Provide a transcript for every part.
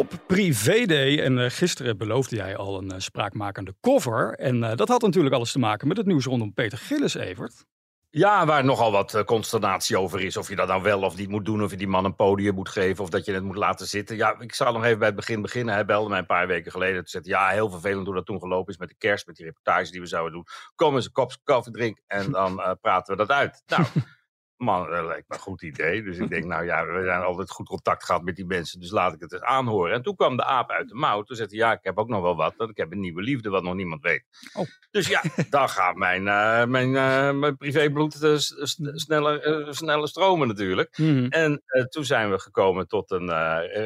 Op Privé-day, en uh, gisteren beloofde jij al een uh, spraakmakende cover. En uh, dat had natuurlijk alles te maken met het nieuws rondom Peter Gillis, Evert. Ja, waar nogal wat consternatie over is. Of je dat nou wel of niet moet doen. Of je die man een podium moet geven. Of dat je het moet laten zitten. Ja, ik zal nog even bij het begin beginnen. Hij belde mij een paar weken geleden. Toen zei ja, heel vervelend hoe dat toen gelopen is met de kerst. Met die reportage die we zouden doen. Kom eens een kop koffie drinken en dan praten we dat uit. Nou... Man, dat lijkt me een goed idee. Dus ik denk, nou ja, we zijn altijd goed contact gehad met die mensen, dus laat ik het eens aanhoren. En toen kwam de aap uit de mouw. Toen zei hij, ja, ik heb ook nog wel wat, want ik heb een nieuwe liefde wat nog niemand weet. Oh. Dus ja, dan gaat mijn, uh, mijn, uh, mijn privébloed uh, sneller, sneller stromen natuurlijk. Mm. En toen zijn we gekomen tot een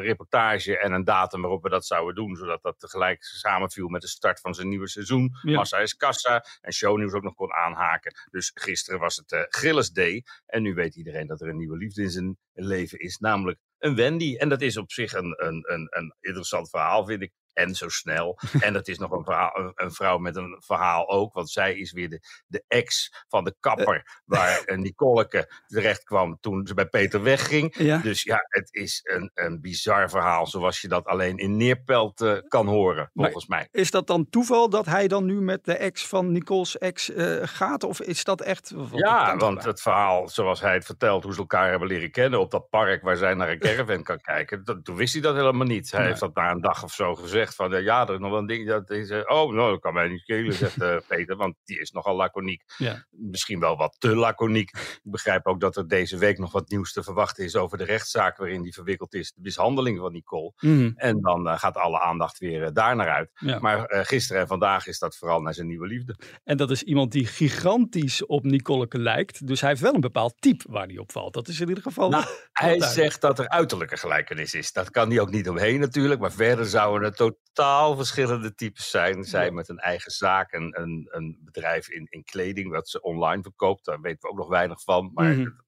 reportage en een datum waarop we dat zouden doen, zodat dat tegelijk samenviel met de start van zijn nieuwe seizoen. Ja. Massa is kassa en shownieuws ook nog kon aanhaken. Dus gisteren was het Gilles Day. En nu weet iedereen dat er een nieuwe liefde in zijn leven is, namelijk een Wendy. En dat is op zich een, een, een, een interessant verhaal, vind ik en zo snel. En dat is nog een, verhaal, een, vrouw met een verhaal ook, want zij is weer de, de ex van de kapper waar uh, Nicoleke terecht kwam toen ze bij Peter wegging. Ja. Dus ja, het is een, een bizar verhaal zoals je dat alleen in Neerpelt uh, kan horen, volgens maar mij. Is dat dan toeval dat hij dan nu met de ex van Nicole's ex uh, gaat? Of is dat echt... Ja, want het verhaal zoals hij het vertelt, hoe ze elkaar hebben leren kennen op dat park waar zij naar een caravan kan kijken, dat, toen wist hij dat helemaal niet. Hij nee. heeft dat na een dag of zo gezegd van uh, ja, er is nog wel een ding. Dat is, uh, oh, nou, dat kan mij niet schelen, zegt uh, Peter, want die is nogal laconiek. Ja. Misschien wel wat te laconiek. Ik begrijp ook dat er deze week nog wat nieuws te verwachten is over de rechtszaak waarin die verwikkeld is, de mishandeling van Nicole. Mm. En dan gaat alle aandacht weer daar naar uit. Ja. Maar gisteren en vandaag is dat vooral naar zijn nieuwe liefde. En dat is iemand die gigantisch op Nicoleke lijkt. Dus hij heeft wel een bepaald type waar hij op valt. Dat is in ieder geval. Nou, hij zegt dat er uiterlijke gelijkenis is. Dat kan hij ook niet omheen natuurlijk. Maar verder zouden het totaal verschillende types zijn. Zij ja. met een eigen zaak, een, een, een bedrijf in, in kleding, wat ze online verkoopt. Daar weten we ook nog weinig van. Maar mm -hmm.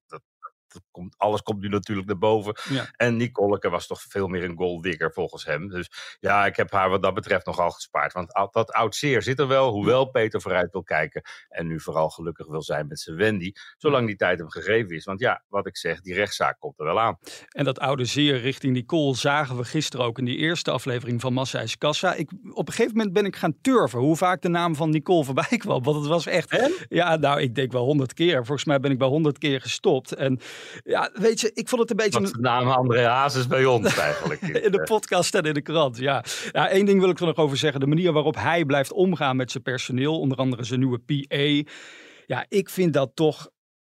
Komt, alles komt nu natuurlijk naar boven. Ja. En Nicoleke was toch veel meer een golddigger volgens hem. Dus ja, ik heb haar wat dat betreft nogal gespaard. Want dat oud zeer zit er wel, hoewel Peter vooruit wil kijken. En nu vooral gelukkig wil zijn met zijn Wendy. Zolang die tijd hem gegeven is. Want ja, wat ik zeg, die rechtszaak komt er wel aan. En dat oude zeer richting Nicole zagen we gisteren ook in die eerste aflevering van Massa is Kassa. Ik, op een gegeven moment ben ik gaan turven hoe vaak de naam van Nicole voorbij kwam. Want het was echt... En? Ja, nou, ik denk wel honderd keer. Volgens mij ben ik bij honderd keer gestopt. En ja, weet je, ik vond het een beetje... De naam André Hazes bij ons eigenlijk. in de podcast en in de krant, ja. ja. Eén ding wil ik er nog over zeggen. De manier waarop hij blijft omgaan met zijn personeel. Onder andere zijn nieuwe PA. Ja, ik vind dat toch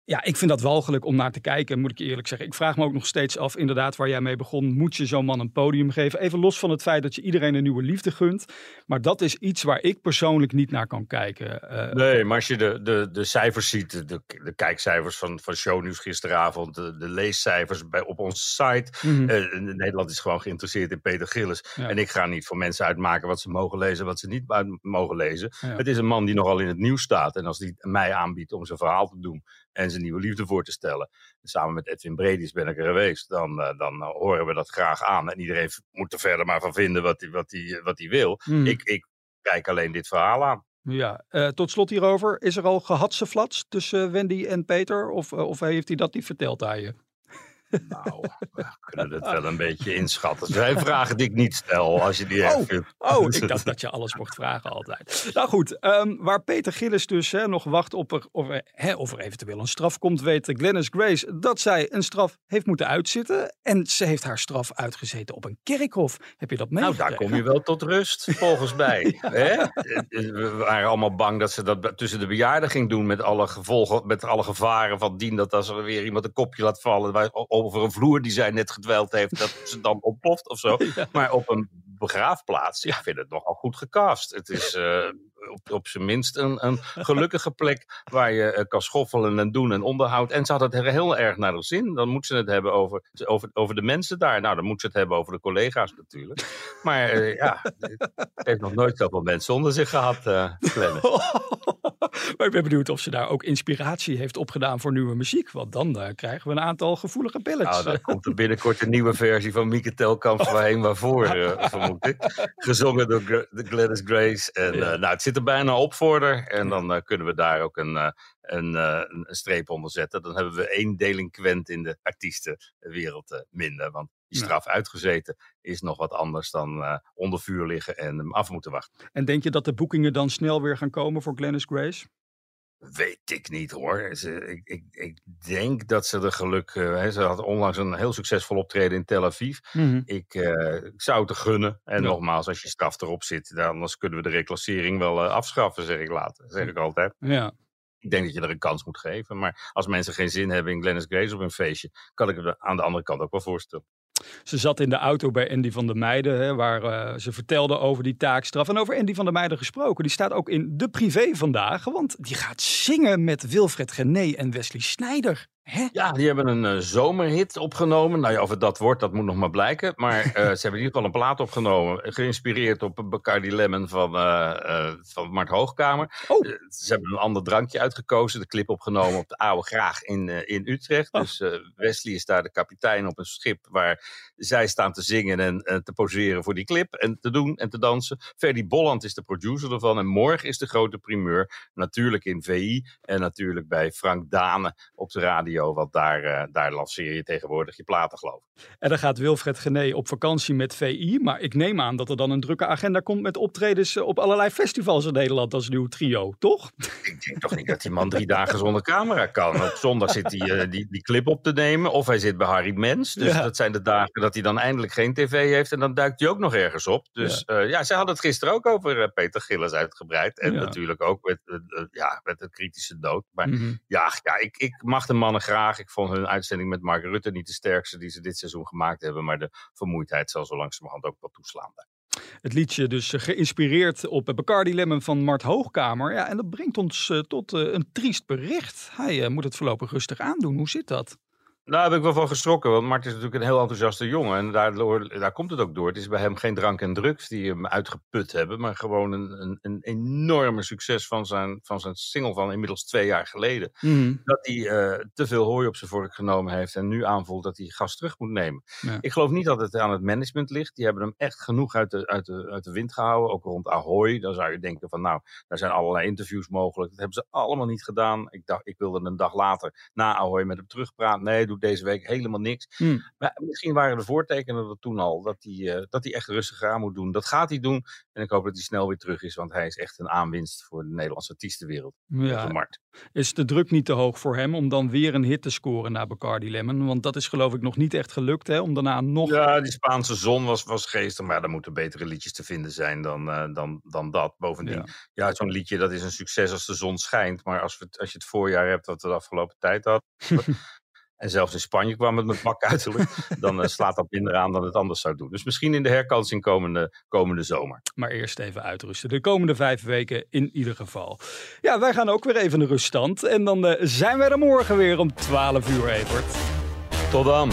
ja, ik vind dat walgelijk om naar te kijken, moet ik eerlijk zeggen. Ik vraag me ook nog steeds af, inderdaad, waar jij mee begon. Moet je zo'n man een podium geven? Even los van het feit dat je iedereen een nieuwe liefde gunt. Maar dat is iets waar ik persoonlijk niet naar kan kijken. Uh, nee, maar als je de, de, de cijfers ziet, de, de kijkcijfers van, van Shownieuws gisteravond, de, de leescijfers bij, op onze site. Mm -hmm. uh, Nederland is gewoon geïnteresseerd in Peter Gillis. Ja. En ik ga niet voor mensen uitmaken wat ze mogen lezen, wat ze niet mogen lezen. Ja. Het is een man die nogal in het nieuws staat. En als die mij aanbiedt om zijn verhaal te doen en zijn nieuwe liefde voor te stellen. Samen met Edwin Bredis ben ik er geweest. Dan, uh, dan uh, horen we dat graag aan. En iedereen moet er verder maar van vinden wat hij wat wat wil. Mm. Ik, ik kijk alleen dit verhaal aan. Ja, uh, tot slot hierover. Is er al gehadseflats tussen Wendy en Peter? Of, of heeft hij dat niet verteld aan je? Nou, we kunnen het wel een beetje inschatten. Er zijn vragen die ik niet stel, als je die oh, vindt. Oh, ik dacht dat je alles mocht vragen altijd. Nou goed, um, waar Peter Gillis dus hè, nog wacht op er, of, er, hè, of er eventueel een straf komt, weet Glennis Grace dat zij een straf heeft moeten uitzitten. En ze heeft haar straf uitgezeten op een kerkhof. Heb je dat meegekregen? Nou, daar kom je wel tot rust, volgens mij. ja. hè? We waren allemaal bang dat ze dat tussen de bejaarden ging doen met alle gevolgen, met alle gevaren van dien dat als er weer iemand een kopje laat vallen over een vloer die zij net gedweld heeft, dat ze dan ontploft of zo. Ja. Maar op een begraafplaats, ja, ik vind het nogal goed gecast. Het is uh, op, op zijn minst een, een gelukkige plek waar je kan schoffelen en doen en onderhoud. En ze had het heel erg naar de zin. Dan moet ze het hebben over, over, over de mensen daar. Nou, dan moet ze het hebben over de collega's natuurlijk. Maar ja, ze heeft nog nooit zoveel mensen onder zich gehad, uh, maar ik ben benieuwd of ze daar ook inspiratie heeft opgedaan voor nieuwe muziek. Want dan uh, krijgen we een aantal gevoelige pellets. Nou, dan komt er binnenkort een nieuwe versie van Mieke Telkamp oh. waarheen waarvoor, uh, vermoed ik. Gezongen door de Gladys Grace. En ja. nou, het zit er bijna op voor haar. En dan kunnen we daar ook een, een, een, streep onder zetten. Dan hebben we één delinquent in de artiestenwereld minder. Want die straf uitgezeten is nog wat anders dan uh, onder vuur liggen en hem af moeten wachten. En denk je dat de boekingen dan snel weer gaan komen voor Glennis Grace? Weet ik niet hoor. Ze, ik, ik, ik, denk dat ze er geluk. Uh, ze had onlangs een heel succesvol optreden in Tel Aviv. Mm -hmm. ik, uh, ik, zou het er gunnen. En ja. nogmaals, als je straf erop zit, dan anders kunnen we de reclassering wel uh, afschaffen, zeg ik later. Zeg ik altijd. Ja. Ik denk dat je er een kans moet geven. Maar als mensen geen zin hebben in Glennis Grace op een feestje, kan ik het aan de andere kant ook wel voorstellen. Ze zat in de auto bij Andy van der Meijden, hè, waar uh, ze vertelde over die taakstraf. En over Andy van der Meijden gesproken. Die staat ook in de privé vandaag, want die gaat zingen met Wilfred Gené en Wesley Snijder. Hè? Ja, die hebben een uh, zomerhit opgenomen. Nou ja, of het dat wordt, dat moet nog maar blijken. Maar uh, ze hebben in ieder geval een plaat opgenomen. Geïnspireerd op Bacardi Lemon van, uh, van Mart Hoogkamer. Oh. ze hebben een ander drankje uitgekozen. De clip opgenomen op de Oude Graag in, in Utrecht. Oh. Dus Wesley is daar de kapitein op een schip waar zij staan te zingen en te poseren voor die clip. En te doen en te dansen. Ferdy Bolland is de producer ervan. En morgen is de grote primeur. Natuurlijk in VI en natuurlijk bij Frank Dane op de radio. Want daar, uh, daar lanceer je tegenwoordig je platen, geloof ik. En dan gaat Wilfred Gené op vakantie met VI. Maar ik neem aan dat er dan een drukke agenda komt met optredens op allerlei festivals in Nederland als nieuw trio, toch? Ik denk toch niet dat die man drie dagen zonder camera kan. Op zondag zit hij uh, die, die clip op te nemen. Of hij zit bij Harry Mens. Dus ja. dat zijn de dagen dat hij dan eindelijk geen tv heeft. En dan duikt hij ook nog ergens op. Dus ja, ja ze hadden het gisteren ook over Peter Gillis uitgebreid. En ja. natuurlijk ook met, ja, met de kritische dood. Maar mm -hmm. ja, ja ik, ik mag de mannen graag. Ik vond hun uitzending met Mark Rutte niet de sterkste die ze dit seizoen gemaakt hebben. Maar de vermoeidheid zal zo langzamerhand ook wel toeslaan. Het liedje dus geïnspireerd op Bacardi Lemon van Mart Hoogkamer. Ja, en dat brengt ons uh, tot uh, een triest bericht. Hij moet het voorlopig rustig aandoen. Hoe zit dat? Nou, daar heb ik wel van geschrokken, want Mart is natuurlijk een heel enthousiaste jongen. En daardoor, daar komt het ook door. Het is bij hem geen drank en drugs die hem uitgeput hebben, maar gewoon een, een, een enorme succes van zijn, van zijn single van inmiddels twee jaar geleden. Mm. Dat hij uh, te veel hooi op zijn vork genomen heeft en nu aanvoelt dat hij gas terug moet nemen. Ja. Ik geloof niet dat het aan het management ligt. Die hebben hem echt genoeg uit de, uit de, uit de wind gehouden, ook rond Ahoy. Dan zou je denken van nou, daar zijn allerlei interviews mogelijk. Dat hebben ze allemaal niet gedaan. Ik dacht, ik wilde een dag later na Ahoy met hem terugpraten. Nee, doe deze week helemaal niks. Mm. Maar misschien waren de voortekenen er toen al dat hij, uh, dat hij echt rustig aan moet doen. Dat gaat hij doen. En ik hoop dat hij snel weer terug is, want hij is echt een aanwinst voor de Nederlandse artiestenwereld. Ja. Is de druk niet te hoog voor hem om dan weer een hit te scoren na Bacardi Lemon? Want dat is geloof ik nog niet echt gelukt, hè? Om daarna nog... Ja, die Spaanse zon was, was geestig, maar er moeten betere liedjes te vinden zijn dan, uh, dan, dan dat. Bovendien, ja, ja zo'n liedje dat is een succes als de zon schijnt. Maar als, we, als je het voorjaar hebt wat we de afgelopen tijd hadden... En zelfs in Spanje kwam het met bak uiterlijk. dan uh, slaat dat minder aan dan het anders zou doen. Dus misschien in de herkansing komende, komende zomer. Maar eerst even uitrusten. De komende vijf weken in ieder geval. Ja, wij gaan ook weer even de ruststand. En dan uh, zijn wij er morgen weer om 12 uur, Evert. Tot dan.